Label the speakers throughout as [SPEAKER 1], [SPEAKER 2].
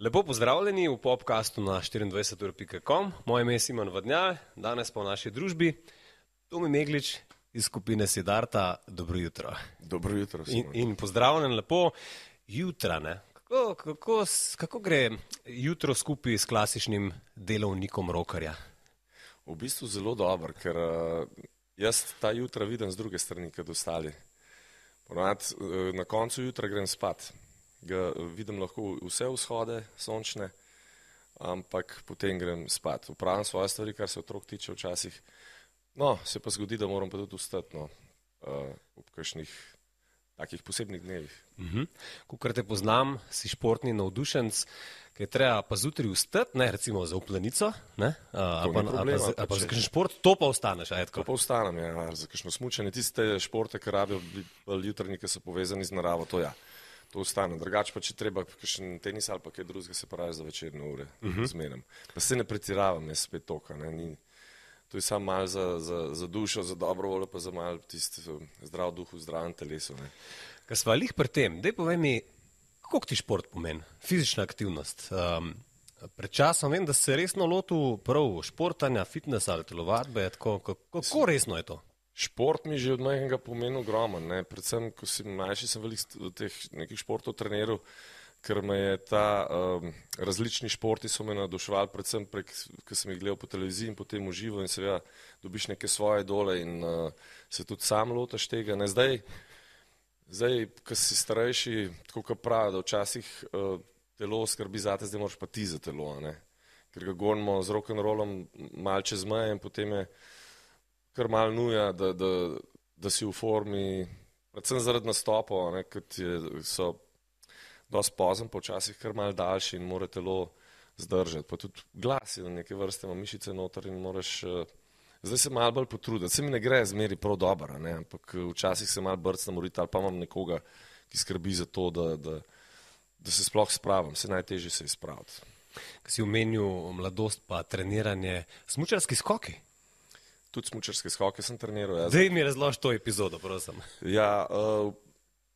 [SPEAKER 1] Lepo pozdravljeni v podkastu na 24.com. Moje ime je Simon Vodnjal, danes pa v naši družbi Tomi Meglič iz skupine Sidarta. Dobro jutro.
[SPEAKER 2] Dobro jutro.
[SPEAKER 1] In, in pozdravljen lepo jutra. Ne? Kako, kako, kako gre jutro skupaj s klasičnim delovnikom rokarja?
[SPEAKER 2] V bistvu zelo dobro, ker uh, jaz ta jutra vidim z druge strani, kot ostali. Ponad, uh, na koncu jutra grem spat. Ga vidim lahko vse vzhode sončne, ampak potem grem spat. Upravljam svoje stvari, kar se otrok tiče včasih. No, se pa zgodi, da moram pa tudi ustati no, uh, ob kakšnih takih posebnih dnevih.
[SPEAKER 1] Uh -huh. Ko te poznam, si športni navdušenc, ki je treba pa zjutraj ustati, ne recimo za uplanico, ali pa, pa za kakšen šport, to pa ostaneš.
[SPEAKER 2] To pa ostanem, ja, za kakšno smučanje. Tiste športe, ki rabijo jutranji, ki so povezani z naravo, to ja. To ostane. Drugače pa, če treba kakšen tenis ali pa kaj drugega, se pravi za večerne ure. Uh -huh. Zmenem. Pa se ne pretiravam, ne spet toka. Ne, ni, to je samo malo za, za, za dušo, za dobro voljo, pa za malo tisti zdrav duh v zdravem telesu.
[SPEAKER 1] Kaj smo jih pri tem? Dej povej mi, koliko ti šport pomeni, fizična aktivnost. Um, pred časom vem, da se resno lotu prav športanja, fitnesa ali telovadbe. Kako, kako, kako resno je to?
[SPEAKER 2] Šport mi že od majhnega pomeni ogromno. Predvsem, ko si mlajši, sem veliko teh športov treniral ker me je ta um, različni športi so me naduševali, predvsem prek, ker sem jih gledal po televiziji in potem uživo in seveda dobiš neke svoje dole in uh, se tudi sam lotaš tega. Ne, zdaj, zdaj, ko si starejši, tako kot pravi, da včasih uh, telo skrbi za te, zdaj moraš pa ti za telo, ne? ker ga gonimo z rock'n'rollom mal čez meje in potem je kar mal nuja, da, da, da si v formi, predvsem zaradi nastopov, kot so dosti pozen, počasih kar mal daljši in mora telo zdržati. Pa tudi glas je na neke vrste, ima mišice noter in moraš. Uh, zdaj se mal bolj potruditi. Se mi ne gre zmeri prav dobro, ampak eh, včasih se mal brcnem uriti ali pa imam nekoga, ki skrbi za to, da, da, da se sploh spravim. Se najtežje se izpraviti.
[SPEAKER 1] Kaj si omenil mladost pa treniranje, smučarski skoki?
[SPEAKER 2] Tudi smučarske skoke sem treniral. Ja.
[SPEAKER 1] Zdaj mi razloži to epizodo, prosim.
[SPEAKER 2] Ja, uh,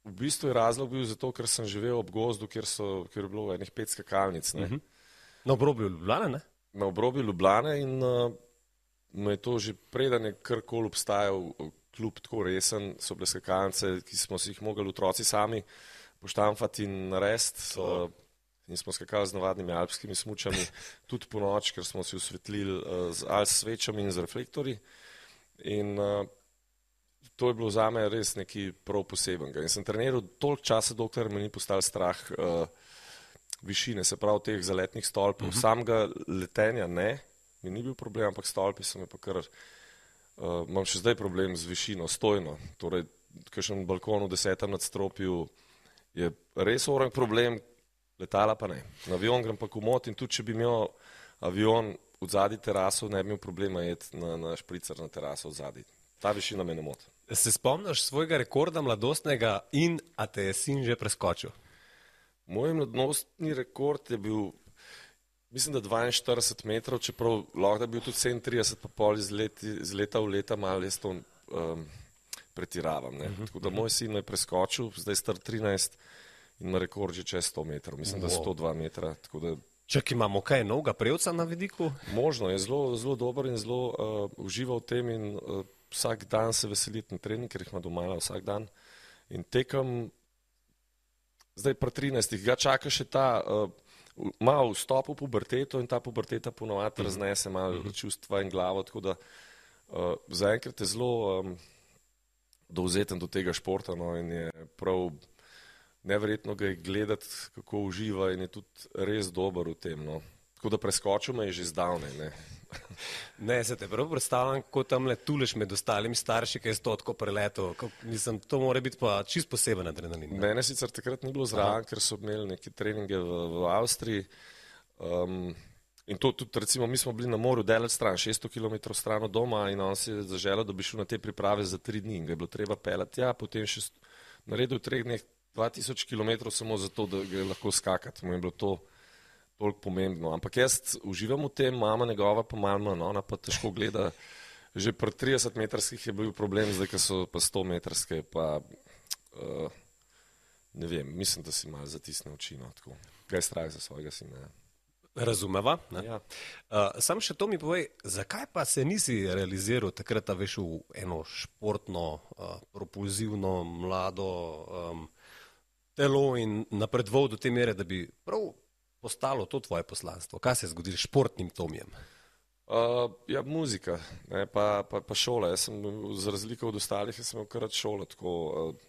[SPEAKER 2] V bistvu je razlog bil zato, ker sem živel ob gozdu, kjer, so, kjer je bilo enih pet skakalnic. Uh mhm. -huh.
[SPEAKER 1] Na obrobju Ljubljana, ne?
[SPEAKER 2] Na obrobju Ljubljana in uh, me je to že preden je karkoli obstajal, kljub tako resen, so bile skakalnice, ki smo si jih mogli otroci sami poštamfati in narediti. Uh, in smo skakali z navadnimi alpskimi smučami, tudi po noč, ker smo si osvetlili uh, z alp svečami in z reflektori. In, uh, to je bilo za me res nekaj prav posebenega. In sem treniral toliko časa, dokler me ni postal strah uh, višine, se pravi teh zaletnih stolpov. Uh mhm. -huh. Samega letenja ne, mi ni bil problem, ampak stolpi so me pa kar. Uh, imam še zdaj problem z višino, stojno. Torej, kakšen balkon v desetem nadstropju je res oren problem, letala pa ne. Na avion grem pa komot in tudi če bi imel avion v zadnji teraso, ne bi imel problema jet na, na špricer na teraso v zadnji. Ta višina me ne moti.
[SPEAKER 1] Se spomniš svojega rekorda mladostnega in a te je sin že preskočil?
[SPEAKER 2] Moj mladostni rekord je bil, mislim, da 42 metrov, čeprav lahko da bi bil tudi 37, pa pol iz, leti, iz leta v leta, malo jaz to um, pretiravam. Uh mhm, -huh, Tako da mhm. moj sin je preskočil, zdaj star 13 ima rekord že čez 100 metrov, mislim, wow. da 102 metra.
[SPEAKER 1] Če imamo kaj novega prejevca na vidiku?
[SPEAKER 2] Možno, je zelo, zelo dober in zelo uh, uživa v tem in uh, vsak dan se veseliti na trening, ker jih ima doma vsak dan. In tekem, zdaj pa 13, ga čaka še ta uh, malo vstop v puberteto in ta puberteta ponovadi mhm. raznese malo uh -huh. čustva in glavo. Tako da uh, zaenkrat je zelo um, dovzeten do tega športa no, in je prav neverjetno ga je gledati, kako uživa in je tudi res dober v tem. No. Tako da preskočil me je že zdavne.
[SPEAKER 1] Ne, se te prav predstavljam, kot tam le tuleš med ostalimi starši, ki je to tako preleto. Mislim, to mora biti pa čist poseben adrenalin.
[SPEAKER 2] Ne? Mene sicer takrat ni bilo zraven, ker so imeli neke treninge v, v Avstriji. Um, in to tudi, recimo, mi smo bili na morju, daleč stran, 600 km stran od doma in on si je zaželel, da bi šel na te priprave za tri dni in ga je bilo treba pelati. Ja, potem še naredil v treh dneh 2000 km samo zato, da ga je lahko skakati. Mu je bilo to toliko pomembno. Ampak jaz uživam v tem, mama njegova pa malo manj, ona pa težko gleda. Že pri 30 metrskih je bil problem, zdaj, ko so pa 100 metrske, pa uh, ne vem, mislim, da si malo zatisne oči. No, tako. Kaj je strah za svojega sina? Ja.
[SPEAKER 1] Razumeva.
[SPEAKER 2] Ja.
[SPEAKER 1] Uh, sam še to mi povej, zakaj pa se nisi realiziral takrat, veš v eno športno, uh, propulzivno, mlado um, telo in napredoval do te mere, da bi prav postalo to tvoje poslanstvo? Kaj se je zgodilo s športnim tomjem?
[SPEAKER 2] Uh, ja, muzika, ne, pa, pa, pa šola. Jaz sem, za razliko od ostalih, sem imel kar šolo. Tako, uh,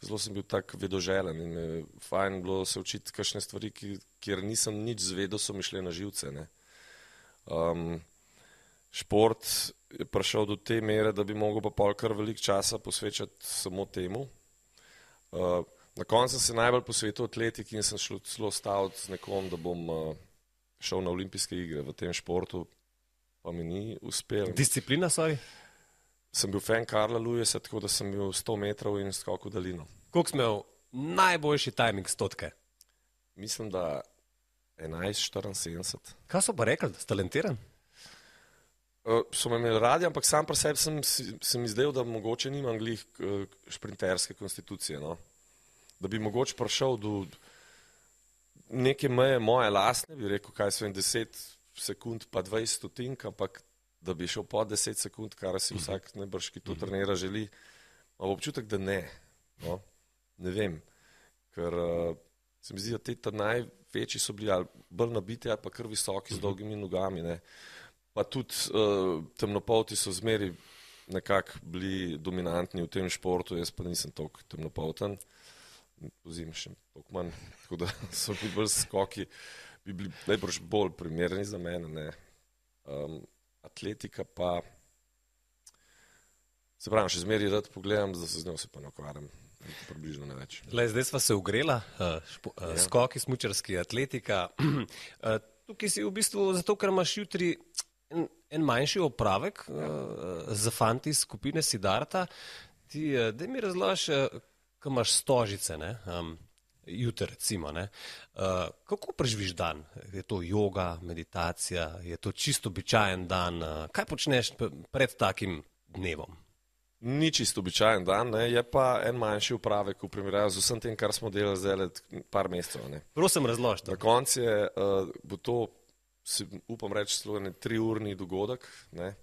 [SPEAKER 2] zelo sem bil tak vedoželen in je fajn bilo se učiti kakšne stvari, ki, kjer nisem nič zvedel, so mi šle na živce. Um, šport je prišel do te mere, da bi mogel pa pol kar velik časa posvečati samo temu. Uh, na koncu sem se najbolj posvetil atletiki in sem šel celo staviti z nekom, da bom uh, šel na olimpijske igre v tem športu pa mi ni uspel.
[SPEAKER 1] Disciplina, sorry?
[SPEAKER 2] Sem bil fan Karla Lujesa, tako da sem bil 100 metrov in skok v daljino.
[SPEAKER 1] Koliko smo imeli najboljši timing stotke?
[SPEAKER 2] Mislim, da 11-74.
[SPEAKER 1] Kaj so pa rekli, da si talentiran?
[SPEAKER 2] Uh, so me imeli radi, ampak sam pri sebi sem, sem izdelal, da mogoče nimam glih uh, šprinterske konstitucije. No? Da bi mogoče prišel do neke meje moje lastne, bi rekel, kaj so en deset sekund, pa 20 stotink, ampak da bi šel po 10 sekund, kar si mhm. vsak najbrž, ki to mhm. trenira, želi. Ampak občutek, da ne. No? Ne vem, ker uh, se mi zdi, da te največji so bili ali bolj nabiti, ali pa kar visoki z mhm. dolgimi nogami. Ne? Pa tudi uh, temnopolti so zmeri nekako bili dominantni v tem športu, jaz pa nisem toliko temnopolten, pozim še toliko manj, tako da so bili bolj skoki. Bi bili najbrž bolj primerni za mene. Um, atletika pa, se pravi, še zmeraj rad pogledam, da se z njo se pa ne ukvarjam. Približno ne več.
[SPEAKER 1] Le, zdaj smo se ugrela, uh, špo, uh, ja. skoki, smočarski atletika. uh, tukaj si v bistvu zato, ker imaš jutri en, en manjši opravek ja. uh, za fanti skupine Sidarta. Ti, uh, da mi razložiš, uh, kam imaš stožice. Um, jutri, recimo. Uh, kako preživiš dan? Je to yoga, meditacija, je to čisto običajen dan? Uh, kaj počneš pred takim dnevom?
[SPEAKER 2] Ni čisto običajen dan, ne? je pa en manjši upravek v primerjavi z vsem tem, kar smo delali zdaj le par mesecev.
[SPEAKER 1] Prosim, razložite.
[SPEAKER 2] Na koncu je, uh, bo to, si, upam reči, en triurni dogodek, ne?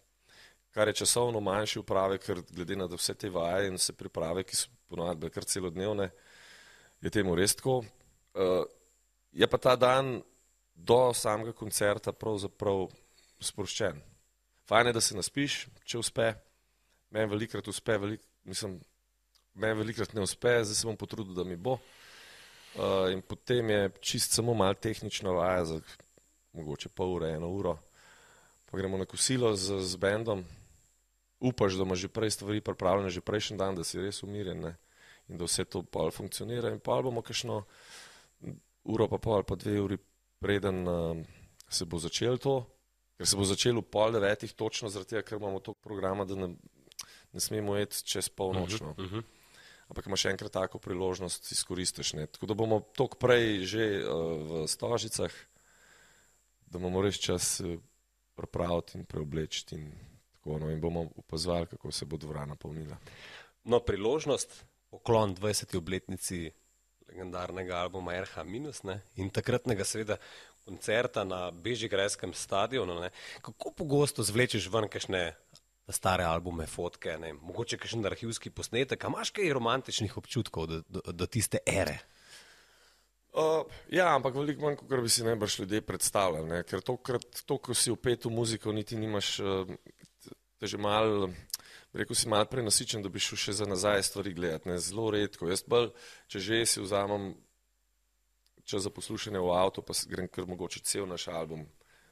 [SPEAKER 2] kar je časovno manjši upravek, ker glede na vse te vaje in vse priprave, ki so ponovadi kar celodnevne, je temu res tako. Uh, je pa ta dan do samega koncerta pravzaprav sproščen. Fajn je, da se naspiš, če uspe. Meni velikrat uspe, velik, mislim, meni velikrat ne uspe, zdaj se bom potrudil, da mi bo. Uh, in potem je čist samo mal tehnična vaja za mogoče pol ure, eno uro. Pa gremo na kosilo z, z bendom. Upaš, da imaš že prej stvari pripravljene, že prejšnji dan, da si res umirjen. Ne? in da vse to pol funkcionira. In pa bomo kakšno uro, pa pol, pa dve uri preden uh, se bo začelo to, ker se bo začelo v pol devetih, točno zaradi tega, ker imamo toliko programa, da ne, ne smemo eti čez polnočno. Uh -huh, uh -huh. Ampak imaš enkrat tako priložnost, izkoristiš. Ne? Tako da bomo tok prej že uh, v stožicah, da bomo res čas uh, pripraviti in preoblečiti in tako no, in bomo opazovali, kako se bo dvorana polnila.
[SPEAKER 1] No, priložnost poklon 20. obletnici legendarnega albuma RH Minus ne? in takratnega seveda koncerta na Bežigrajskem stadionu. Ne? Kako pogosto zvlečeš ven kakšne stare albume, fotke, ne? mogoče kakšen arhivski posnetek, a imaš kaj romantičnih občutkov do, do, do tiste ere?
[SPEAKER 2] Uh, ja, ampak veliko manj, kot bi si najbrž ljudje predstavljali, ne? ker tokrat, to, ko si upet v muziko, niti nimaš uh, te že mal rekel si malo prenasičen, da bi šel še za nazaj stvari gledati. Ne? Zelo redko. Jaz bolj, če že si vzamem čas za poslušanje v avtu, pa grem kar mogoče cel naš album.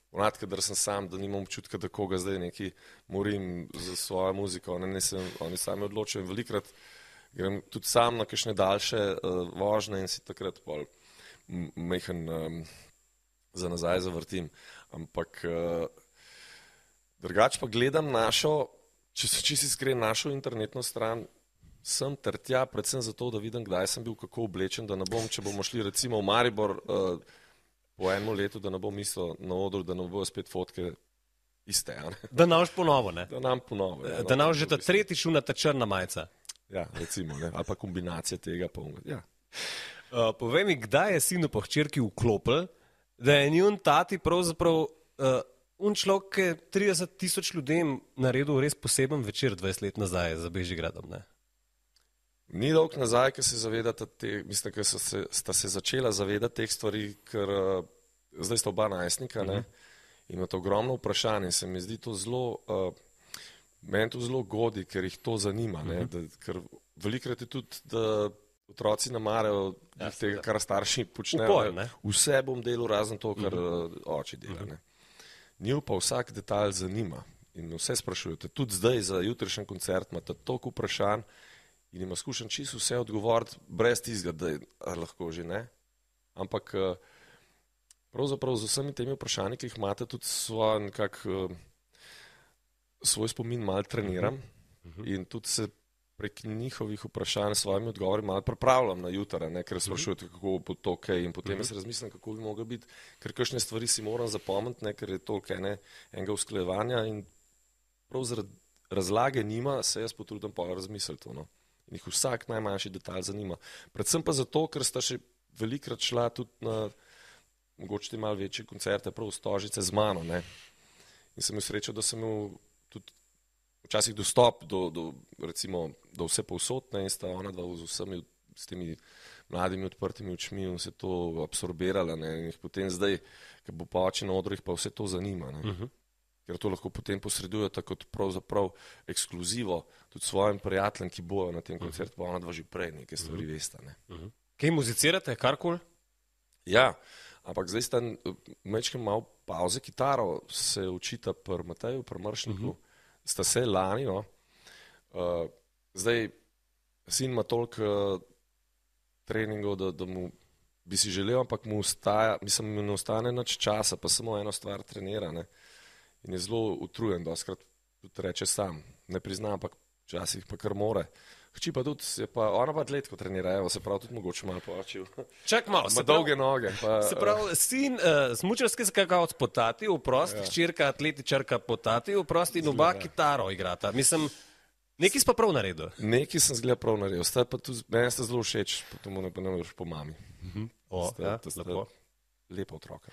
[SPEAKER 2] Ponad, kadar sem sam, da nimam občutka, da koga zdaj neki morim za svojo muziko. Ne, ne sem, oni sami odločajo in velikrat grem tudi sam na kakšne daljše uh, vožne in si takrat pol mehen um, za nazaj zavrtim. Ampak uh, drugače pa gledam našo če se čisto iskren našel internetno stran, sem ter tja, predvsem zato, da vidim, kdaj sem bil kako oblečen, da ne bom, če bomo šli recimo v Maribor uh, po enem letu, da ne bom mislil na odru, da ne bo spet fotke iste.
[SPEAKER 1] Da nam ponovo, ne?
[SPEAKER 2] Da nam ponovo. Ja,
[SPEAKER 1] da nam že ta tretji šuna ta črna majica.
[SPEAKER 2] Ja, recimo, ne? ali pa kombinacija tega. Pa, ja.
[SPEAKER 1] Uh, povej mi, kdaj je sinu po hčerki vklopil, da je njun tati pravzaprav uh, un človek, ki je 30 tisoč ljudem naredil res poseben večer 20 let nazaj za Bežigradom. Ne?
[SPEAKER 2] Ni dolg nazaj, ki se zavedate, te, mislim, da se, sta se začela zavedati teh stvari, ker uh, zdaj sta oba najstnika uh -huh. in imate ogromno vprašanje. Se mi zdi to zelo, uh, meni to zelo godi, ker jih to zanima. Uh -huh. da, ker velikrat je tudi, da otroci namarajo ja, tega, kar starši počnejo. Upoj, Vse bom delal, razen to, kar uh -huh. oči dela. Uh -huh. Njo pa vsak detalj zanima in vse sprašujete. Tudi zdaj za jutrišnji koncert imate toliko vprašanj in ima skušen čisto vse odgovoriti, brez tizga, da je lahko že ne. Ampak eh, pravzaprav z vsemi temi vprašanji, ki jih imate, tudi svoj, nekak, eh, svoj spomin mal treniram uh -huh. in tudi se prek njihovih vprašanj s svojimi odgovori malo pripravljam na jutra, ne, ker sprašujete, kako bo to ok in potem jaz razmislim, kako bi moglo biti, ker kakšne stvari si moram zapomniti, ne, ker je toliko ene, enega usklejevanja in prav zaradi razlage nima, se jaz potrudim pa razmisliti. No. In jih vsak najmanjši detalj zanima. Predvsem pa zato, ker sta še velikrat šla tudi na mogoče ti malo večje koncerte, prav stožice z mano. Ne. In sem imel srečo, da sem imel tudi včasih dostop do, do, recimo, do vse povsotne in sta ona dva z vsemi s temi mladimi odprtimi očmi in se to absorbirala. Ne, in jih potem zdaj, ker bo pa oči na odrih, pa vse to zanima. Uh mhm. -huh. Ker to lahko potem posredujete kot pravzaprav ekskluzivo tudi svojim prijateljem, ki bojo na tem mhm. koncertu, uh -huh. pa ona dva že prej nekaj stvari uh -huh. veste. Ne.
[SPEAKER 1] Uh -huh. Kaj muzicirate, karkoli?
[SPEAKER 2] Ja, ampak zdaj sta mečkam malo pauze, kitaro se učita pri Mateju, pri Mršniku. Uh -huh sta se lani. No. Uh, zdaj, sin ima toliko uh, treningov, da, da mu bi si želel, ampak mu, ustaja, mislim, mu ne ostane več časa, pa samo eno stvar trenira. Ne. In je zelo utrujen, da skrat tudi reče sam. Ne prizna, ampak včasih pa kar more. Hči pa tudi, je pa ona pa atletko trenira, evo, se pravi tudi mogoče malo počil.
[SPEAKER 1] Čak malo,
[SPEAKER 2] se dolge noge. Pa,
[SPEAKER 1] se pravi, uh, sin uh, smučarski skakavc potati, v prosti, ja. čirka atletičarka potati, v prosti in oba kitaro igrata. Mislim, neki si pa prav naredil.
[SPEAKER 2] Neki sem zgleda prav naredil, ste pa tudi, meni ste zelo všeč, potem ne pa ne moreš po mami. Uh
[SPEAKER 1] -huh. o, ste, ja, ste lepo.
[SPEAKER 2] Lepa otroka.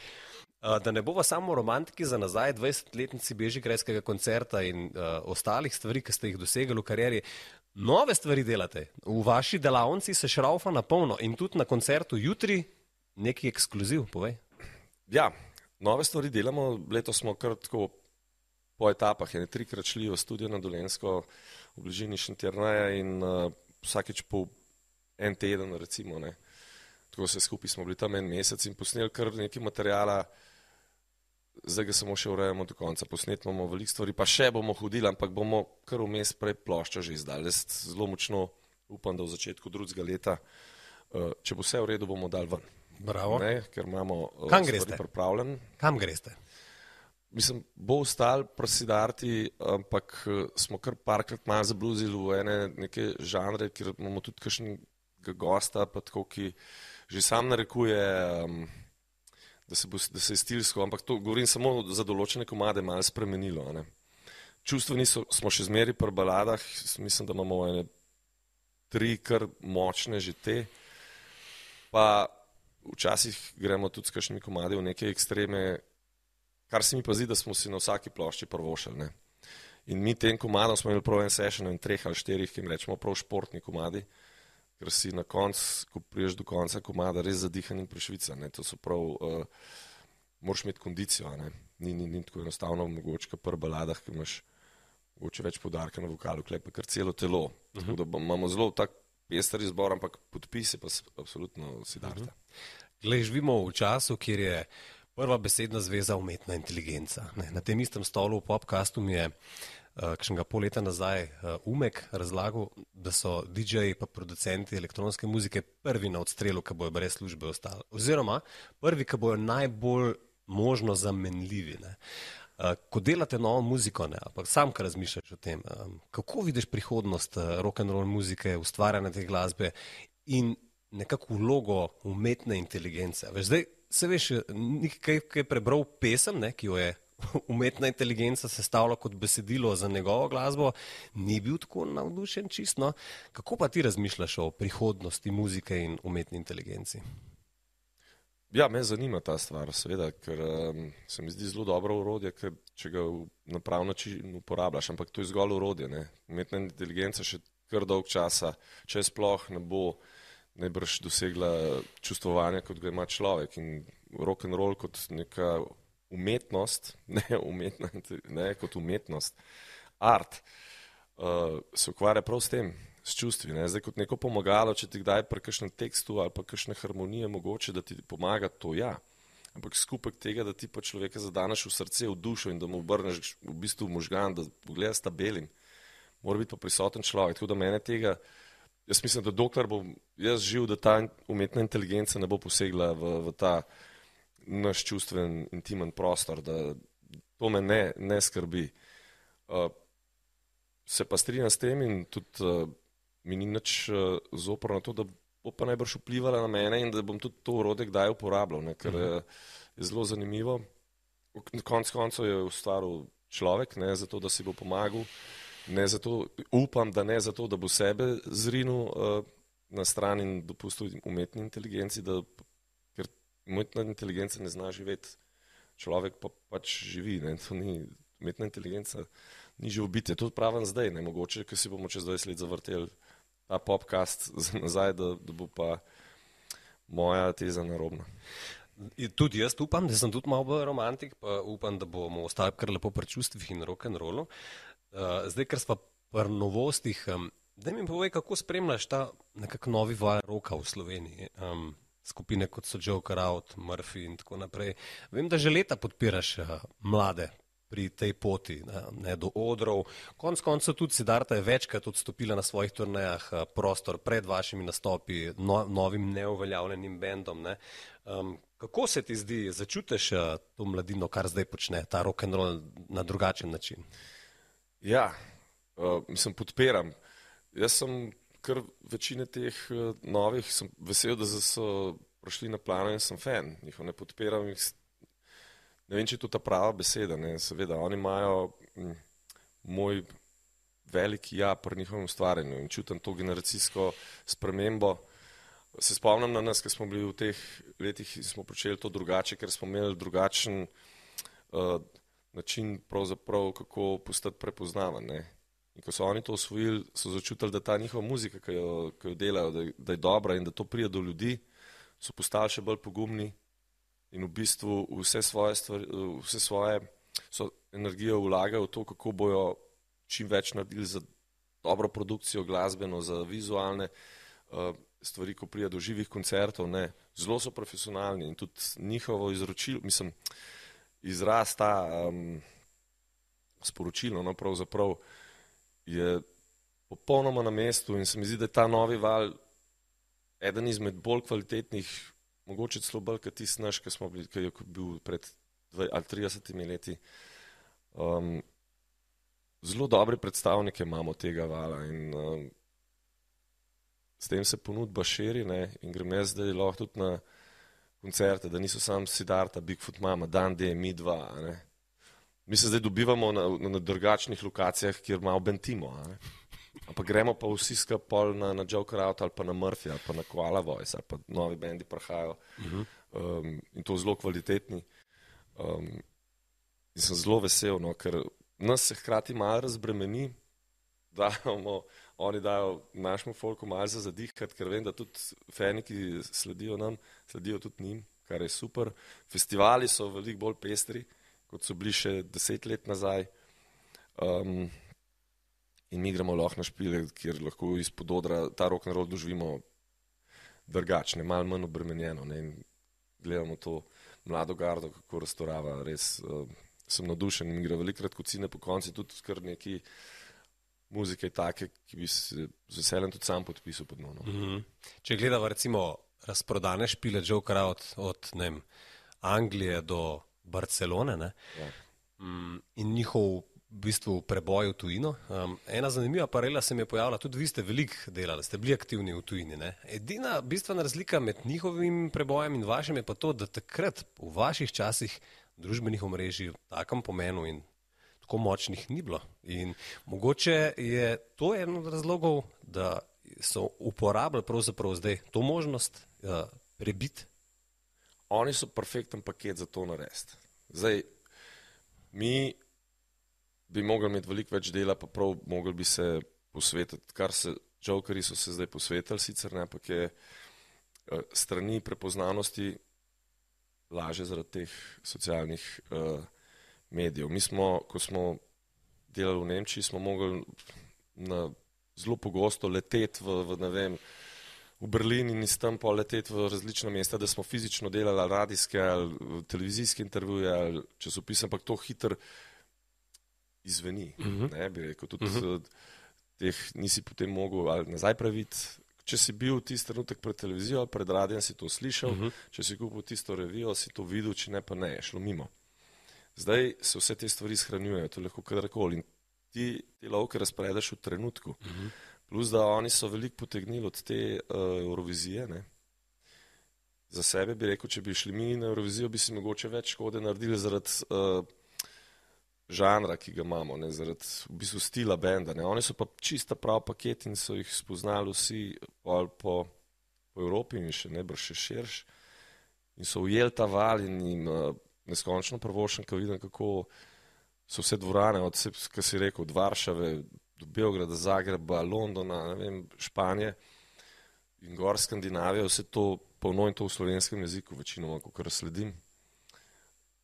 [SPEAKER 1] Da ne bova samo romantiki za nazaj, 20-letnici Bežigrajskega koncerta in uh, ostalih stvari, ki ste jih dosegli v karieri, nove stvari delate. V vaši delavnici se šraufa na polno in tudi na koncertu jutri neki ekskluziv, povej.
[SPEAKER 2] Ja, nove stvari delamo. Letos smo kar tako po etapah. Je trikrat šli v studio na Dolensko v bližini Šentjernaja in uh, vsakeč po en teden, recimo. Ne. Tako se skupaj smo bili tam en mesec in posneli kar nekaj materijala zdaj ga samo še urejamo do konca, posnetimo veliko stvari, pa še bomo hodili, ampak bomo kar vmes prej plošča že izdali. Jaz zelo močno upam, da v začetku drugega leta, uh, če bo vse v redu, bomo dal ven.
[SPEAKER 1] Bravo.
[SPEAKER 2] Ne, ker imamo
[SPEAKER 1] uh, Kam greste?
[SPEAKER 2] pripravljen.
[SPEAKER 1] Kam greste?
[SPEAKER 2] Mislim, bo ostal prasidarti, ampak uh, smo kar parkrat malo zabluzili v ene neke žanre, kjer imamo tudi kakšnega gosta, pa tako, ki že sam narekuje um, da se, bo, da se je stilsko, ampak to govorim samo za določene komade, malo spremenilo. Ne. Čustveni so, smo še zmeri pri baladah, mislim, da imamo ene tri kar močne že te, pa včasih gremo tudi s kakšnimi komadi v neke ekstreme, kar se mi pa zdi, da smo si na vsaki plošči prvošali. In mi tem komadom smo imeli prav en session in treh ali štirih, ki jim rečemo prav športni komadi ker si na koncu, ko priješ do konca, komada res zadihan in prešvica. Ne? To so prav, uh, moraš imeti kondicijo, ni, ni, ni tako enostavno, mogoče pa pri baladah, ki imaš mogoče več podarka na vokalu, klepa kar celo telo. Uh -huh. Tako da imamo zelo tak pester izbor, ampak podpisi pa absolutno si darta. Uh -huh.
[SPEAKER 1] Glej, živimo v času, kjer je prva besedna zveza umetna inteligenca. Ne? Na tem istem stolu v podkastu mi je uh, kakšnega pol leta nazaj uh, Umek razlagal, da so DJ-ji in producenti elektronske muzike prvi na odstrelu, ki bojo brez službe ostali. Oziroma prvi, ki bojo najbolj možno zamenljivi. Uh, ko delate novo muziko, ne, ampak sam, kar razmišljaš o tem, um, kako vidiš prihodnost uh, rock and roll muzike, ustvarjanja te glasbe in nekako vlogo umetne inteligence. Veš, zdaj, se veš, nekaj, kaj je prebral pesem, ne, ki jo je umetna inteligenca sestavlja kot besedilo za njegovo glasbo, ni bil tako navdušen čisto. Kako pa ti razmišljaš o prihodnosti muzike in umetni inteligenci?
[SPEAKER 2] Ja, me zanima ta stvar, seveda, ker um, se mi zdi zelo dobro urodje, ker če ga na prav način uporabljaš, ampak to je zgolj urodje. Ne? Umetna inteligenca še kar dolg časa, če sploh ne bo najbrž dosegla čustvovanja, kot ga ima človek in rock and roll kot neka umetnost, ne umetna, ne kot umetnost, art, uh, se ukvarja prav s tem, s čustvi. Ne? Zdaj kot neko pomagalo, če ti kdaj pri kakšnem tekstu ali pa kakšne harmonije mogoče, da ti pomaga, to ja. Ampak skupek tega, da ti pa človeka zadaneš v srce, v dušo in da mu obrneš v bistvu možgan, da pogleda sta belim, mora biti pa prisoten človek. Tako da mene tega, jaz mislim, da dokler bom jaz živ, da ta umetna inteligenca ne bo posegla v, v ta naš čustven, intimen prostor, da to me ne, ne skrbi. Uh, se pa strinjam s tem in tudi uh, mi ni nič uh, zoprno to, da bo pa najbrž vplivala na mene in da bom tudi to urode kdaj uporabljal, ne, ker uh -huh. je zelo zanimivo. Konec koncev je ustvaril človek, ne zato, da si bo pomagal, ne zato, upam, da ne zato, da bo sebe zrinil uh, na stran in dopustil umetni inteligenci, da umetna inteligenca ne zna živeti, človek pa pač živi. Ni, umetna inteligenca ni živo biti. To pravim zdaj, ne mogoče, ker si bomo čez 20 let zavrteli ta podcast nazaj, da, da bo pa moja teza narobna.
[SPEAKER 1] Tudi jaz upam, da sem tudi malo romantik, pa upam, da bomo ostali kar lepo pri čustvih in rock and rollu. Uh, zdaj, ker smo pri novostih, um, da mi povej, kako spremljaš ta nekak novi val roka v Sloveniji. Um, skupine kot so Joker Out, Murphy in tako naprej. Vem, da že leta podpiraš uh, mlade pri tej poti ne, ne, do odrov. Konec koncev tudi Sidarta je večkrat odstopila na svojih turnejah uh, prostor pred vašimi nastopi, no, novim neuveljavljenim bendom. Ne. Um, kako se ti zdi, začutiš uh, to mladino, kar zdaj počne, ta rock and roll na drugačen način?
[SPEAKER 2] Ja, uh, mislim, podpiram. Jaz sem kar večine teh uh, novih, sem vesel, da so prišli na plano in sem fan, jih ne podpiram. Jih, ne vem, če je to ta prava beseda. Ne. Seveda, oni imajo m, hm, moj veliki ja pri njihovem ustvarjanju in čutim to generacijsko spremembo. Se spomnim na nas, ker smo bili v teh letih in smo počeli to drugače, ker smo imeli drugačen uh, način, kako postati prepoznavan. In ko so oni to osvojili, so začutili, da ta njihova muzika, ki jo, ki jo delajo, da, da je dobra in da to prija do ljudi, so postali še bolj pogumni in v bistvu vse svoje, stvari, vse svoje energijo vlagajo v to, kako bojo čim več naredili za dobro produkcijo, glasbeno, za vizualne uh, stvari, ko prija do živih koncertov. Ne. Zelo so profesionalni in tudi njihovo izročilo, mislim, izraz ta um, sporočilo, no pravzaprav je popolnoma na mestu in se mi zdi, da je ta novi val eden izmed bolj kvalitetnih, mogoče celo bolj kot tisti naš, ki smo bili, ki je bil pred 20 ali 30 leti. Um, zelo dobre predstavnike imamo tega vala in um, s tem se ponudba širi ne, in grem jaz zdaj lahko tudi na koncerte, da niso sam Sidarta, Bigfoot Mama, Dan D, Mi dva, Mi se zdaj dobivamo na, na, na drugačnih lokacijah, kjer malo bentimo. Ampak gremo pa vsi skupaj na, na Joker Out ali pa na Murphy ali pa na Koala Voice ali pa novi bendi prihajajo uh -huh. um, in to zelo kvalitetni. Um, in sem zelo vesel, no, ker nas se hkrati malo razbremeni, da imamo, oni dajo našemu folku malo za zadihati, ker vem, da tudi fani, ki sledijo nam, sledijo tudi njim, kar je super. Festivali so veliko bolj pestri kot so bili še deset let nazaj. Um, in mi gremo lahko na špile, kjer lahko izpod odra ta rock and roll doživimo drugačne, malo manj obremenjeno. Ne? In gledamo to mlado gardo, kako restorava. Res uh, sem navdušen in gre velikrat kot cine po konci, tudi kar neki muzike take, ki bi se z veseljem tudi sam podpisal pod nono. Mm -hmm.
[SPEAKER 1] Če gledamo recimo razprodane špile Joker od, od vem, Anglije do Barcelone ja. um, in njihov v bistvu preboj v tujino. Um, ena zanimiva paralela se mi je pojavila, tudi vi ste veliko delali, ste bili aktivni v tujini. Ne? Edina bistvena razlika med njihovim prebojem in vašim je pa to, da takrat v vaših časih družbenih omrežij v takem pomenu in tako močnih ni bilo. In mogoče je to eden od razlogov, da so uporabljali pravzaprav zdaj to možnost uh, prebiti.
[SPEAKER 2] Oni so perfekten paket za to narediti. Zdaj, mi bi mogli imeti veliko več dela, pa prav mogli bi se posvetiti, kar se Jokeri so se zdaj posvetili, sicer ne, ampak je uh, strani prepoznanosti laže zaradi teh socialnih uh, medijev. Mi smo, ko smo delali v Nemčiji, smo mogli na zelo pogosto leteti v, v, vem, v Berlin in iz tam pa leteti v različna mesta, da smo fizično delali ali radijske ali televizijske intervjuje ali časopise, ampak to hitro izveni. Uh mhm. -huh. Ne bi rekel, tudi uh mhm. -huh. teh nisi potem mogel ali nazaj praviti. Če si bil tisti trenutek pred televizijo pred radijem, si to slišal, uh mhm. -huh. če si kupil tisto revijo, si to videl, če ne pa ne, je šlo mimo. Zdaj se vse te stvari shranjujejo, to lahko kadarkoli. In ti, ti lovke razpredeš v trenutku. Uh mhm. -huh. Plus, da oni so veliko potegnili od te uh, Eurovizije. Ne? Za sebe bi rekel, če bi šli mi na Eurovizijo, bi si mogoče več škode naredili zaradi uh, žanra, ki ga imamo, ne? zaradi v bistvu stila benda. Ne? Oni so pa čista prav paket in so jih spoznali vsi po, po Evropi in še ne brž še širš. In so ujeli ta val in jim uh, neskončno prvošen, ko vidim, kako so vse dvorane, od kar si rekel, od Varšave do Beograda, Zagreba, Londona, vem, Španije in gor Skandinavije, vse to polno in to v slovenskem jeziku, večinoma, ko kar sledim.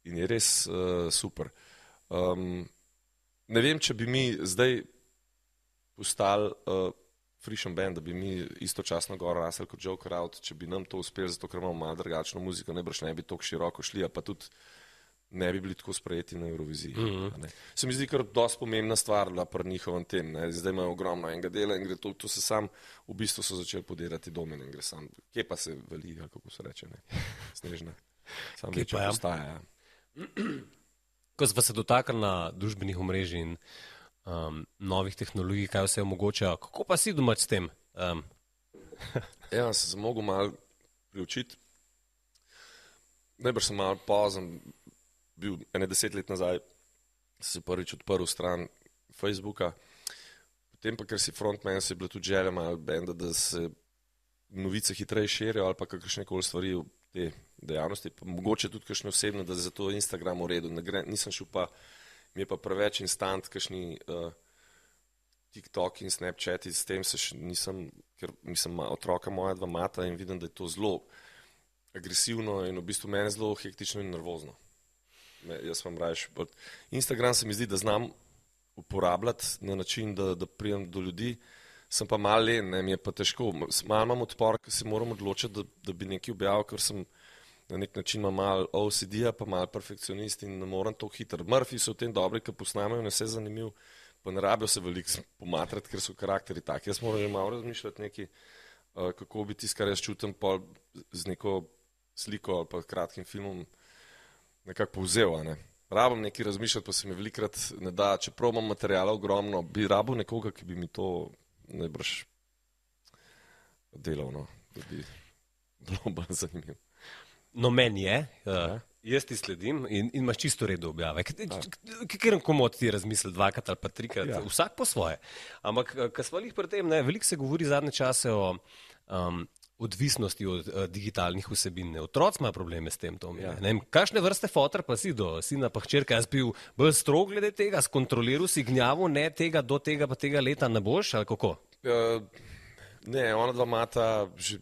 [SPEAKER 2] In je res uh, super. Um, ne vem, če bi mi zdaj postali uh, Frišem band, da bi mi istočasno gor rasli kot Joker Out, če bi nam to uspelo, zato ker imamo malo drugačno muziko, ne brž ne bi tako široko šli, pa tudi ne bi bili tako sprejeti na Euroviziji. Mm -hmm. Se mi zdi kar dosti pomembna stvar bila pri njihovem tem. Ne? Zdaj imajo ogromno enega dela in gre to, to se sam, v bistvu so začeli podirati domen in gre sam. Kje pa se veli, kako se reče, ne? snežna. Sam ja? postaja. Ja.
[SPEAKER 1] Ko smo se dotaknili družbenih omrežij in um, novih tehnologij, kaj vse omogoča. Kako pa si domač s tem? Um.
[SPEAKER 2] ja, se sem mogel malo priučiti. Najbrž sem malo pozen, bil ene deset let nazaj, sem se prvič odprl stran Facebooka, potem pa, ker si frontman, se je bilo tudi želja malo benda, da se novice hitreje širijo ali pa kakršne koli stvari v te dejavnosti, pa mogoče tudi kakšne osebne, da je zato Instagram v redu. Nisem šel pa mi je pa preveč instant, kakšni uh, TikTok in Snapchat, in s tem se še nisem, ker mislim, otroka moja dva mata in vidim, da je to zelo agresivno in v bistvu meni zelo hektično in nervozno. Me, jaz vam rajš. Instagram se mi zdi, da znam uporabljati na način, da, da prijem do ljudi, sem pa mal len, ne, mi je pa težko. Mal imam odpor, ker se moram odločiti, da, da bi nekaj objavil, ker sem na nek način ima malo OCD-ja, pa malo perfekcionist in ne morem to hitro. Murphy so v tem dobri, ki posnamajo, ne se zanimiv, pa ne rabijo se veliko pomatrati, ker so karakteri taki. Jaz moram že malo razmišljati neki, uh, kako bi tisto, kar jaz čutim, pa z neko sliko ali pa kratkim filmom nekako povzel. Ne. Rabim nekaj razmišljati, pa se mi velikrat ne da, čeprav imam materijala ogromno, bi rabil nekoga, ki bi mi to najbrž delal, no, da bi bilo bolj zanimivo.
[SPEAKER 1] No, meni je, uh, jaz ti sledim in, in imaš čisto redo objave. Ker komu ti razmisli dvakrat ali pa trikrat, ja. vsak po svoje. Ampak, eh, kar smo jih pri tem, ne, veliko se govori zadnje čase o um, odvisnosti od uh, digitalnih vsebin. Otroci imajo probleme s tem. Ja. Kakšne vrste fotor pa si do sina pa hčerka? Jaz bil bolj strog glede tega, skontroliral si gnjavo, ne tega do tega pa tega leta ne boš ali kako? Uh,
[SPEAKER 2] ne, ona dva mata. Že,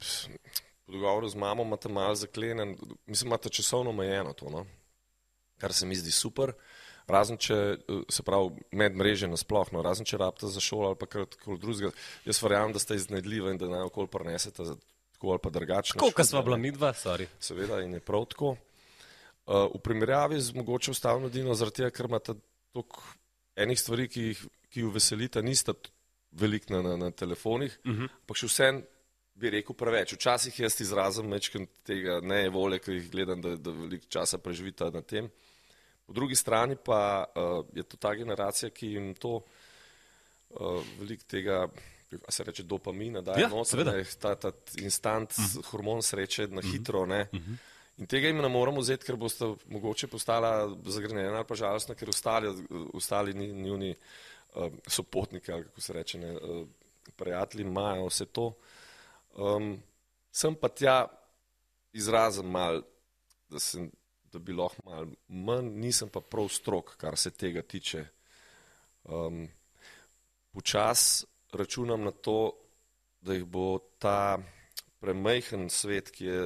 [SPEAKER 2] po dogovoru z mamo imate malo zaklenjen, mislim, imate časovno omejeno to, no? kar se mi zdi super. Razen če se pravi med mreže nasplošno, razen če rabite za šolo ali pa karkoli drugega. Jaz verjamem, da ste iznajdljivi in da naj okol prenesete tako ali pa drugače.
[SPEAKER 1] Koliko sva bila midva, sorry.
[SPEAKER 2] Seveda in je prav tako. Uh, v primerjavi z mogoče ustavno dino, zaradi tega, ker imate toliko enih stvari, ki jih, ki jih veselite, niste veliko na, na, na telefonih, uh mhm. -huh. pa še vsem bi rekel preveč. Včasih jaz izrazim večkrat tega ne volje, ker jih gledam, da, da veliko časa preživita na tem. Po drugi strani pa uh, je to ta generacija, ki jim to uh, veliko tega, a se reče, dopamina, da je
[SPEAKER 1] ja,
[SPEAKER 2] da je ta, ta instant uh mhm. -huh. hormon sreče na mhm. hitro. Uh -huh. In tega jim ne moramo vzeti, ker boste mogoče postala zagrenjena ali pa žalostna, ker ostali, ostali njuni uh, sopotniki, ali kako se reče, ne, uh, prijatelji imajo vse to. Um, sem pa tja izrazen mal, da, sem, da bi lahko mal manj, nisem pa prav strok, kar se tega tiče. Um, Počas računam na to, da jih bo ta premajhen svet, ki je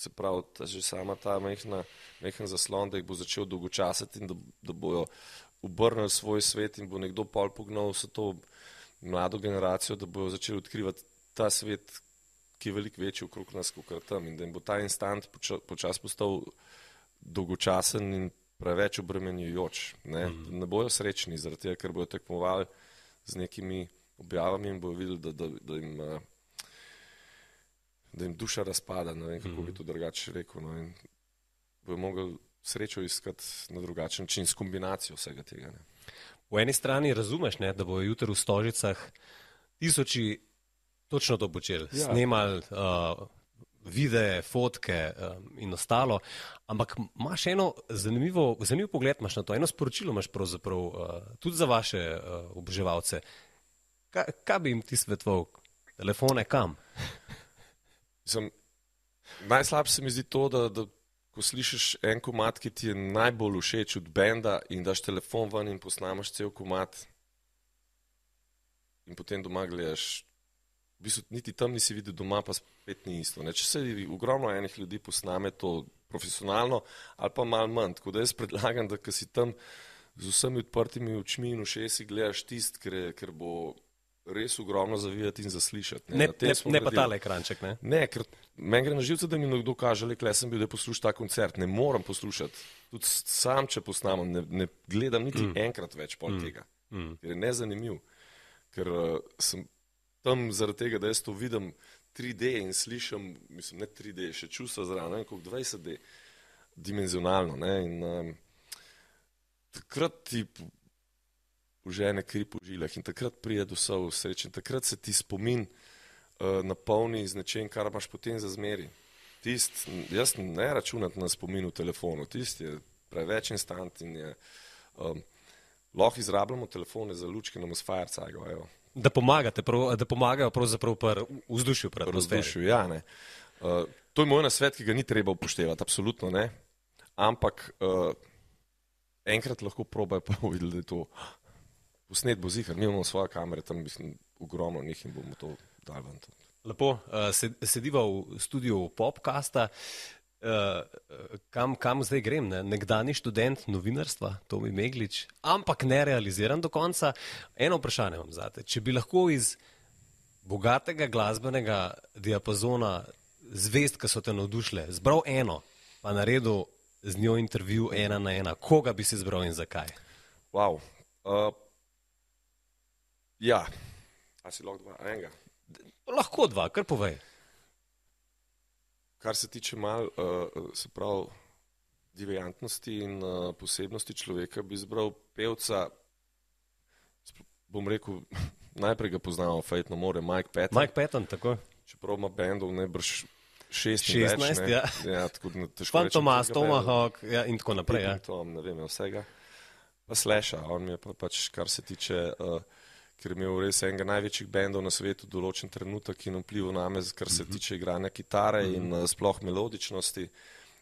[SPEAKER 2] se pravi, ta, že sama ta mehna, mehen zaslon, da jih bo začel dolgočasiti in da, da bojo obrnili svoj svet in bo nekdo pol pognal vse to mlado generacijo, da bojo začeli odkrivati ta svet, ki je veliko večji okrog nas, kot tam in da jim bo ta instant počas počas postal dolgočasen in preveč obremenjujoč. Ne, mm. ne bojo srečni zaradi tega, ker bojo tekmovali z nekimi objavami in bojo videli, da, da, da jim uh, da jim duša razpada, ne vem, kako bi mhm. to drugače rekel. No, in bo mogel srečo iskati na drugačen način, s kombinacijo vsega tega. Ne.
[SPEAKER 1] V eni strani razumeš, ne, da bojo jutri v stožicah tisoči točno to počeli, ja. snemali uh, videe, fotke um, in ostalo, ampak imaš eno zanimivo, zanimiv pogled na to, eno sporočilo imaš pravzaprav uh, tudi za vaše uh, oboževalce. Kaj, kaj bi jim ti svetoval? Telefone kam?
[SPEAKER 2] Sem, najslabše se mi zdi to, da, da ko slišiš en komat, ki ti je najbolj všeč od benda in daš telefon ven in posnameš cel komat in potem doma gledaš. V bistvu, niti tam nisi videl doma, pa spet ni isto. Ne? Če se ogromno enih ljudi posname to profesionalno ali pa malo manj, tako da jaz predlagam, da si tam z vsemi odprtimi očmi in ušesi gledaš tist, ker, ker bo res ogromno zavijati in zaslišati.
[SPEAKER 1] Ne, ne, ne, ne pa tale ekranček. Ne,
[SPEAKER 2] ne ker meni gre na živce, da mi nekdo kaže, le sem bil, da poslušam ta koncert. Ne moram poslušati. Tudi sam, če posnamem, ne, ne gledam niti mm. enkrat več pol mm. tega. Mm. Ker je nezanimiv. Ker uh, sem tam zaradi tega, da jaz to vidim 3D in slišim, mislim, ne 3D, še čustva zraven, kot 20D, dimenzionalno. Ne, in, um, takrat ti užene kri po žilah in takrat pride do vse sreče in takrat se ti spomin uh, napolni z nečem, kar imaš potem za zmeri. Tist, jaz ne računam na spomin v telefonu, tisti je preveč instant in je, um, lahko izrabljamo telefone za lučke na Mosfajercago.
[SPEAKER 1] Da, pomagate, prav, da pomagajo pravzaprav pri vzdušju. Pri
[SPEAKER 2] vzdušju, ja. Ne. Uh, to je moj nasvet, ki ga ni treba upoštevati, absolutno ne. Ampak uh, enkrat lahko probajo pa videti, da je to posnet bo zihar, mi imamo svoje kamere, tam mislim, ogromno njih in bomo to dali ven.
[SPEAKER 1] Lepo, uh, sediva v studiu Popcasta. Uh, kam, kam zdaj grem? Ne? Nekdani študent novinarstva, Tomi Meglič, ampak ne realiziran do konca. Eno vprašanje vam zate. Če bi lahko iz bogatega glasbenega diapazona zvest, ki so te navdušile, zbral eno, pa naredil z njo intervju ena na ena, koga bi si zbral in zakaj?
[SPEAKER 2] Wow. Uh, Ja, a si lahko dva, enega.
[SPEAKER 1] Lahko dva, kar povej.
[SPEAKER 2] Kar se tiče mal, uh, se pravi, divjantnosti in uh, posebnosti človeka, bi izbral pevca, bom rekel, najprej ga poznamo, Fejtno more, Mike Patton.
[SPEAKER 1] Mike Patton, tako.
[SPEAKER 2] Čeprav ima bendov najbrž
[SPEAKER 1] 16, 16 ja.
[SPEAKER 2] ja tako težko.
[SPEAKER 1] Fan Tomas, Tomahawk ja, in tako naprej. Ja.
[SPEAKER 2] Tom, ne vem, vsega. Pa Slasha, on mi je pa pač, kar se tiče. Uh, ker je imel res enega največjih bendov na svetu, določen trenutek in vplival na me, kar se mhm. tiče igranja kitare in uh, sploh melodičnosti.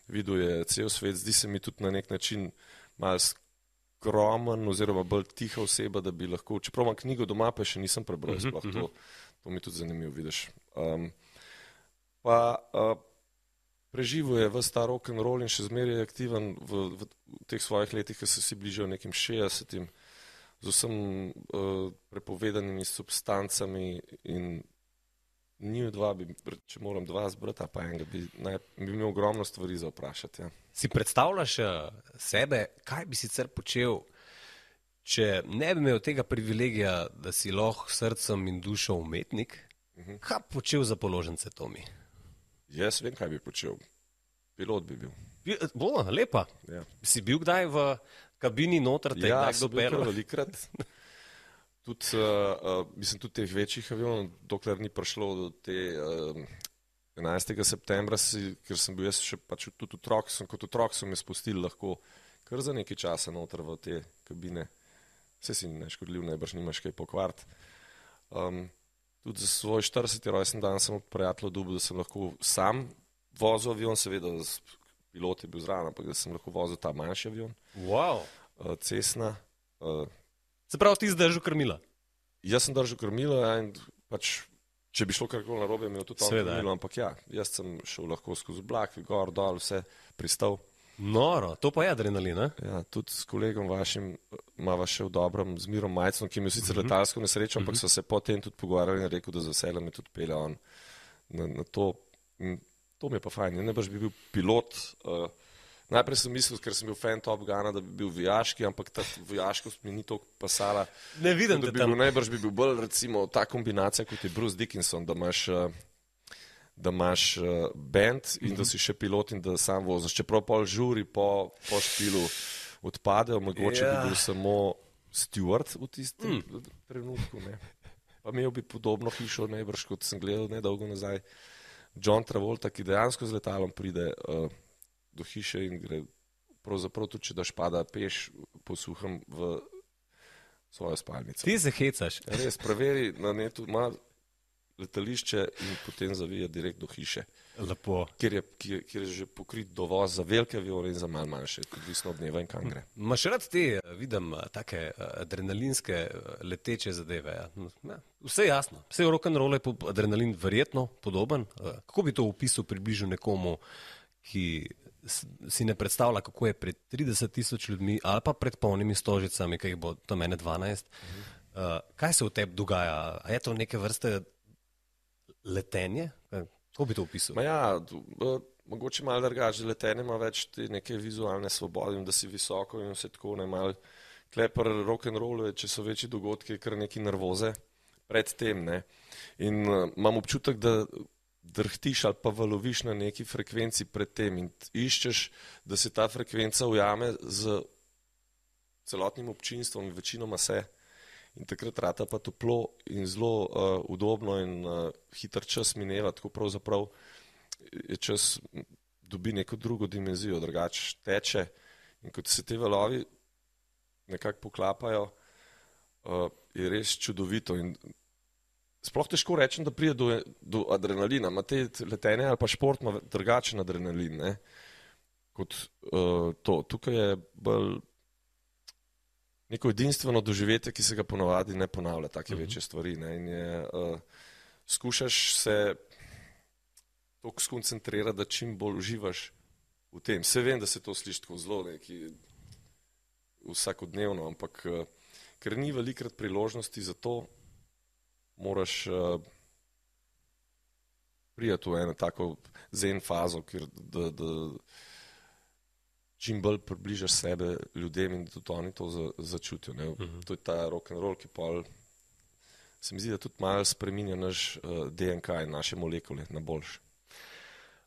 [SPEAKER 2] Videl je cel svet, zdi se mi tudi na nek način mal skromen oziroma bolj tiha oseba, da bi lahko, čeprav imam knjigo doma, pa še nisem prebral, mhm, sploh to, mhm. to mi tudi zanimivo vidiš. Um, pa uh, preživel je v star rock and roll in še zmeraj je aktiven v, v, v teh svojih letih, ki se vsi bližajo nekim 60 z vsem uh, prepovedanimi substancami in njih dva, bi, če moram dva zbrati, pa enega, bi, naj, bi imel ogromno stvari za vprašati. Ja.
[SPEAKER 1] Si predstavljaš uh, sebe, kaj bi sicer počel, če ne bi imel tega privilegija, da si lahko srcem in dušo umetnik? Uh mhm. -huh. Kaj bi počel za položnice, Tomi?
[SPEAKER 2] Jaz vem, kaj bi počel. Pilot bi bil.
[SPEAKER 1] Bo, lepa. Ja. Si bil kdaj v kabini noter, da
[SPEAKER 2] ja, je kdo pel. Velikrat. Tudi, uh, uh, mislim, tudi teh večjih avionov, dokler ni prišlo do te uh, 11. septembra, si, ker sem bil jaz še pač tudi otrok, sem kot otrok sem me spustil lahko kar za nekaj časa noter v te kabine. Vse si neškodljiv, najbrž nimaš kaj pokvart. Um, tudi za svoj 40. rojsten dan sem od prijatelja dobil, da sem lahko sam vozil avion, seveda pilot je bil zraven, ampak da sem lahko vozil ta manjši avion.
[SPEAKER 1] Wow.
[SPEAKER 2] Uh, cesna. Uh,
[SPEAKER 1] Se pravi, ti zdržal krmila?
[SPEAKER 2] Jaz sem držal krmila in pač Če bi šlo karkoli narobe, mi je tudi to pomeni, ampak ja, jaz sem šel lahko skozi oblak, gor, dol, vse pristal.
[SPEAKER 1] Noro, to pa je adrenalin.
[SPEAKER 2] Ja, tudi s kolegom vašim imamo še v dobrem zmirom majcem, ki mi je sicer uh mhm. -huh. letalsko nesrečo, ampak uh -huh. so se potem tudi pogovarjali in rekel, da z veseljem je tudi pel on na, na to. In to mi je pa fajn, ne boš bi bil pilot. Uh, Najprej sem mislil, ker sem bil fan Top Gana, da bi bil vojaški, ampak ta vojaškost mi ni tako pasala.
[SPEAKER 1] Ne vidim,
[SPEAKER 2] da bi bil najbrž bi bil bolj recimo ta kombinacija kot je Bruce Dickinson, da imaš, eh, da imaš uh, band in da mhm. si še pilot in da sam voziš. Čeprav pol žuri po, po špilu odpade, mogoče ja. bi bil samo steward v tistem mm. trenutku. Ne. Pa imel bi podobno hišo, najbrž kot sem gledal nedolgo nazaj. John Travolta, ki dejansko z letalom pride. Uh, do hiše in gre pravzaprav tudi, če daš pada peš po suhem v svojo spalnico.
[SPEAKER 1] Ti se hecaš.
[SPEAKER 2] Res, preveri na netu, ima letališče in potem zavije direkt do hiše.
[SPEAKER 1] Lepo.
[SPEAKER 2] Kjer je, kjer, kjer je že pokrit dovoz za velike avione in za mal manjše, odvisno od dneva in kam gre.
[SPEAKER 1] Maš rad te, vidim, take adrenalinske leteče zadeve. Ja. Ja, vse jasno, vse v rock'n'roll je adrenalin verjetno podoben. Kako bi to opisal približno nekomu, ki si ne predstavlja, kako je pred 30 tisoč ljudmi ali pa pred polnimi stožicami, ki jih bo to mene 12. Uh, kaj se v tebi dogaja? A je to neke vrste letenje? Kako bi to opisal?
[SPEAKER 2] Ja, mogoče malo drugače. Letenje ima več te neke vizualne svobode, da si visoko in vse tako ne mal. Klepar rock and roll, če so večji dogodki, kar neki nervoze pred tem. Ne? In uh, imam občutek, da drhtiš ali pa valoviš na neki frekvenci pred tem in iščeš, da se ta frekvenca ujame z celotnim občinstvom in večinoma se. In takrat rata pa toplo in zelo uh, udobno in uh, hiter čas mineva, tako pravzaprav je čas dobi neko drugo dimenzijo, drugače teče in kot se te valovi nekako poklapajo, uh, je res čudovito in sploh težko rečem, da pride do, do adrenalina. Ma te letenje ali pa šport ima drugačen adrenalin ne? kot uh, to. Tukaj je bolj neko edinstveno doživetje, ki se ga ponovadi ne ponavlja, take uh mhm. -huh. večje stvari. Ne? In je, uh, skušaš se toliko skoncentrirati, da čim bolj uživaš v tem. Vse vem, da se to sliši tako zelo, neki vsakodnevno, ampak uh, ker ni velikrat priložnosti za to, moraš uh, prijeti v eno tako zen fazo, kjer da, da čim bolj približaš sebe ljudem in tudi oni to za, začutijo. Uh mhm. -huh. To je ta rock and roll, ki pa se mi zdi, da tudi malo spreminja naš uh, eh, DNK in naše molekule na boljš.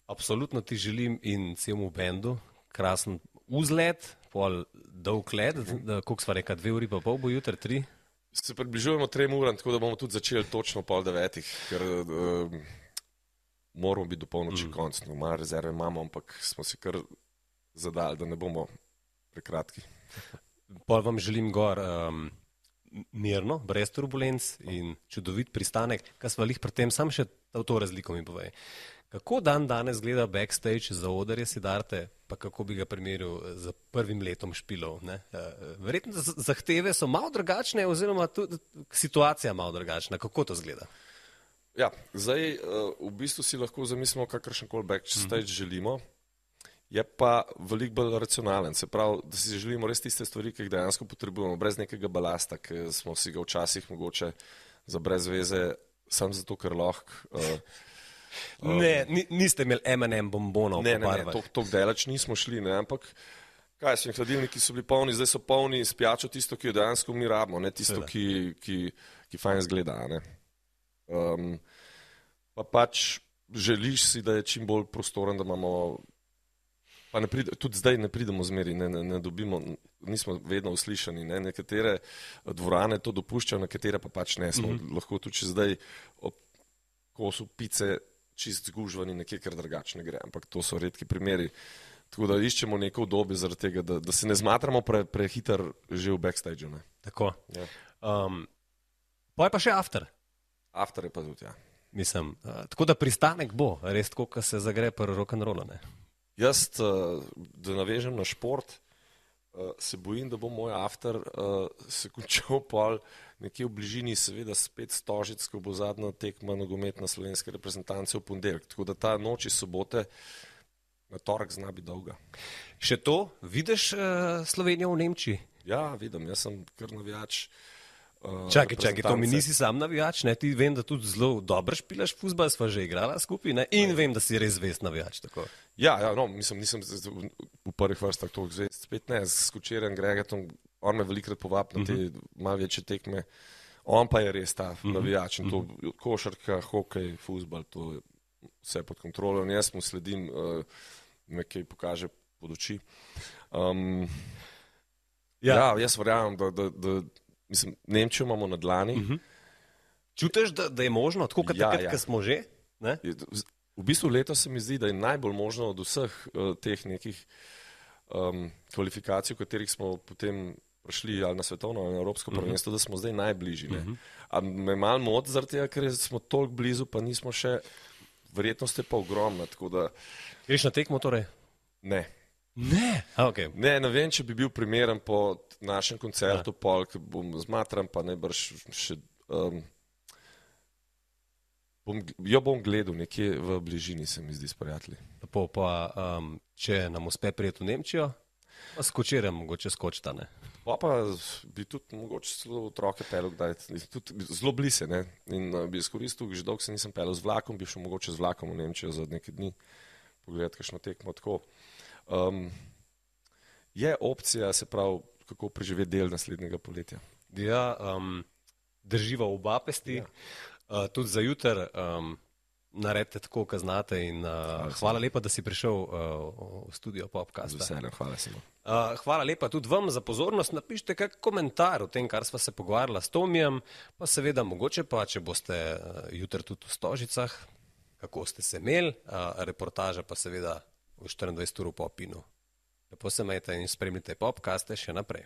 [SPEAKER 1] Absolutno ti želim in celemu bendu krasen vzlet, pol dolg let, uh -huh. koliko sva reka, dve uri pa pol bo jutri, tri.
[SPEAKER 2] Se približujemo trem uram, tako da bomo tudi začeli točno pol devetih, ker uh, moramo biti do polnoči mm. konc. No, malo rezerve imamo, ampak smo si kar zadali, da ne bomo prekratki.
[SPEAKER 1] Pol vam želim gor um, mirno, brez turbulenc in čudovit pristanek. Kaj smo jih pri tem, sam še to razliko mi povej. Kako dan danes gleda backstage za odarje Sidarte, pa kako bi ga primerjal z prvim letom špilov? Ne? Eh, verjetno zahteve so malo drugačne, oziroma tudi situacija malo drugačna. Kako to zgleda?
[SPEAKER 2] Ja, zdaj eh, v bistvu si lahko zamislimo, kakršen koli backstage mm -hmm. želimo. Je pa veliko bolj racionalen, se pravi, da si želimo res tiste stvari, ki jih dejansko potrebujemo, brez nekega balasta, ki smo si ga včasih mogoče za brez veze, samo zato, ker lahko. Uh,
[SPEAKER 1] Ne, niste imeli MM bombonov.
[SPEAKER 2] Ne, ne, ne, tako daleč nismo šli, ne, ampak kaj so hladilniki, so bili polni, zdaj so polni s pijačo tisto, ki jo dejansko mi rabimo, ne tisto, ki, ki, ki fajn zgleda. Um, pa pač želiš si, da je čim bolj prostoren, da imamo. Pride, tudi zdaj ne pridemo zmeri, ne, ne, ne dobimo, nismo vedno uslišani. Ne. Nekatere dvorane to dopuščajo, nekatere pa pač ne. Smo mm -hmm. lahko tudi zdaj ob kosu pice čist zgužvani, nekje kar drugačne gre, ampak to so redki primeri. Tako da iščemo neko obdobje zaradi tega, da, da se ne zmatramo pre, prehiter že v backstageu. ne.
[SPEAKER 1] Tako.
[SPEAKER 2] Ja.
[SPEAKER 1] Um, pa je pa še after.
[SPEAKER 2] After je pa tudi, ja.
[SPEAKER 1] Mislim, uh, tako da pristanek bo, res tako, ko se zagre pri rock'n'rollu. ne.
[SPEAKER 2] Jaz, eh, da navežem na šport, eh, se bojim, da bo moj after eh, se končal pol nekje v bližini, seveda spet stožic, ko bo zadnja tekma nogometna slovenske reprezentance v ponedeljek. Tako da ta noč iz sobote na torek zna biti dolga.
[SPEAKER 1] Še to, vidiš uh, Slovenijo v Nemčiji?
[SPEAKER 2] Ja, vidim, jaz sem kar navijač. eh,
[SPEAKER 1] Čakaj, čakaj, to mi nisi sam navijač, ne? ti vem, da tudi zelo dobro špilaš futbol, sva že igrala skupaj ne? in vem, da si res zvest navijač. Tako.
[SPEAKER 2] Ja, ja no, mislim, nisem v prvih vrstah to zvest. Spet ne, s Kučerjem, Gregetom, on me velikrat povabi na te uh -huh. malo večje tekme. On pa je res ta navijač in to košarka, hokej, futbol, to je vse pod kontrolo. In jaz mu sledim, uh, nekaj pokaže pod oči. Um, ja. ja, jaz verjamem, da, da, da mislim, Nemčijo imamo na dlani. Uh -huh.
[SPEAKER 1] Čutiš, da, da je možno, tako kot
[SPEAKER 2] Ja,
[SPEAKER 1] takrat,
[SPEAKER 2] ja.
[SPEAKER 1] ko smo že? Ne?
[SPEAKER 2] V bistvu letos se mi zdi, da je najbolj možno od vseh uh, teh nekih um, kvalifikacij, v katerih smo potem prišli ali na svetovno ali na evropsko prvenstvo, uh -huh. da smo zdaj najbližji. Uh -huh. A me malo moti zaradi tega, ker smo toliko blizu, pa nismo še, verjetnost je pa ogromna, tako da
[SPEAKER 1] Greš na tekmo torej?
[SPEAKER 2] ne.
[SPEAKER 1] Ne. A, okay.
[SPEAKER 2] Ne, ne vem, če bi bil primeren po našem koncertu, pol, ki bom zmatran, pa najbrž še. Um, bom, jo bom gledal nekje v bližini, se mi zdi, s prijatelji.
[SPEAKER 1] Lepo, pa, um, če nam uspe prijeti v Nemčijo, pa skočirem, mogoče skočita. Ne?
[SPEAKER 2] Pa, pa bi tudi mogoče celo otroke pelil, kdaj, tudi zelo blizu. ne. In uh, bi izkoristil, že dolgo se nisem pelil z vlakom, bi šel mogoče z vlakom v Nemčijo za nekaj dni, pogledati kakšno tekmo. Tako. Um, je opcija, se pravi, kako preživeti del naslednjega poletja.
[SPEAKER 1] Ja, um, drživa oba pesti, ja. uh, tudi za jutr. Um, Naredite tako, kot znate. In, uh, hvala lepa, da si prišel uh, v studio
[SPEAKER 2] Z
[SPEAKER 1] Popkasta.
[SPEAKER 2] veseljem, hvala se.
[SPEAKER 1] Uh, hvala lepa tudi vam za pozornost. Napišite kak komentar o tem, kar sva se pogovarjala s Tomijem, pa seveda mogoče pa, če boste uh, jutri tudi v Stožicah, kako ste se imeli, uh, reportaža pa seveda v 24 ur po Pinu. Lepo se majte in spremljite Popkaste še naprej.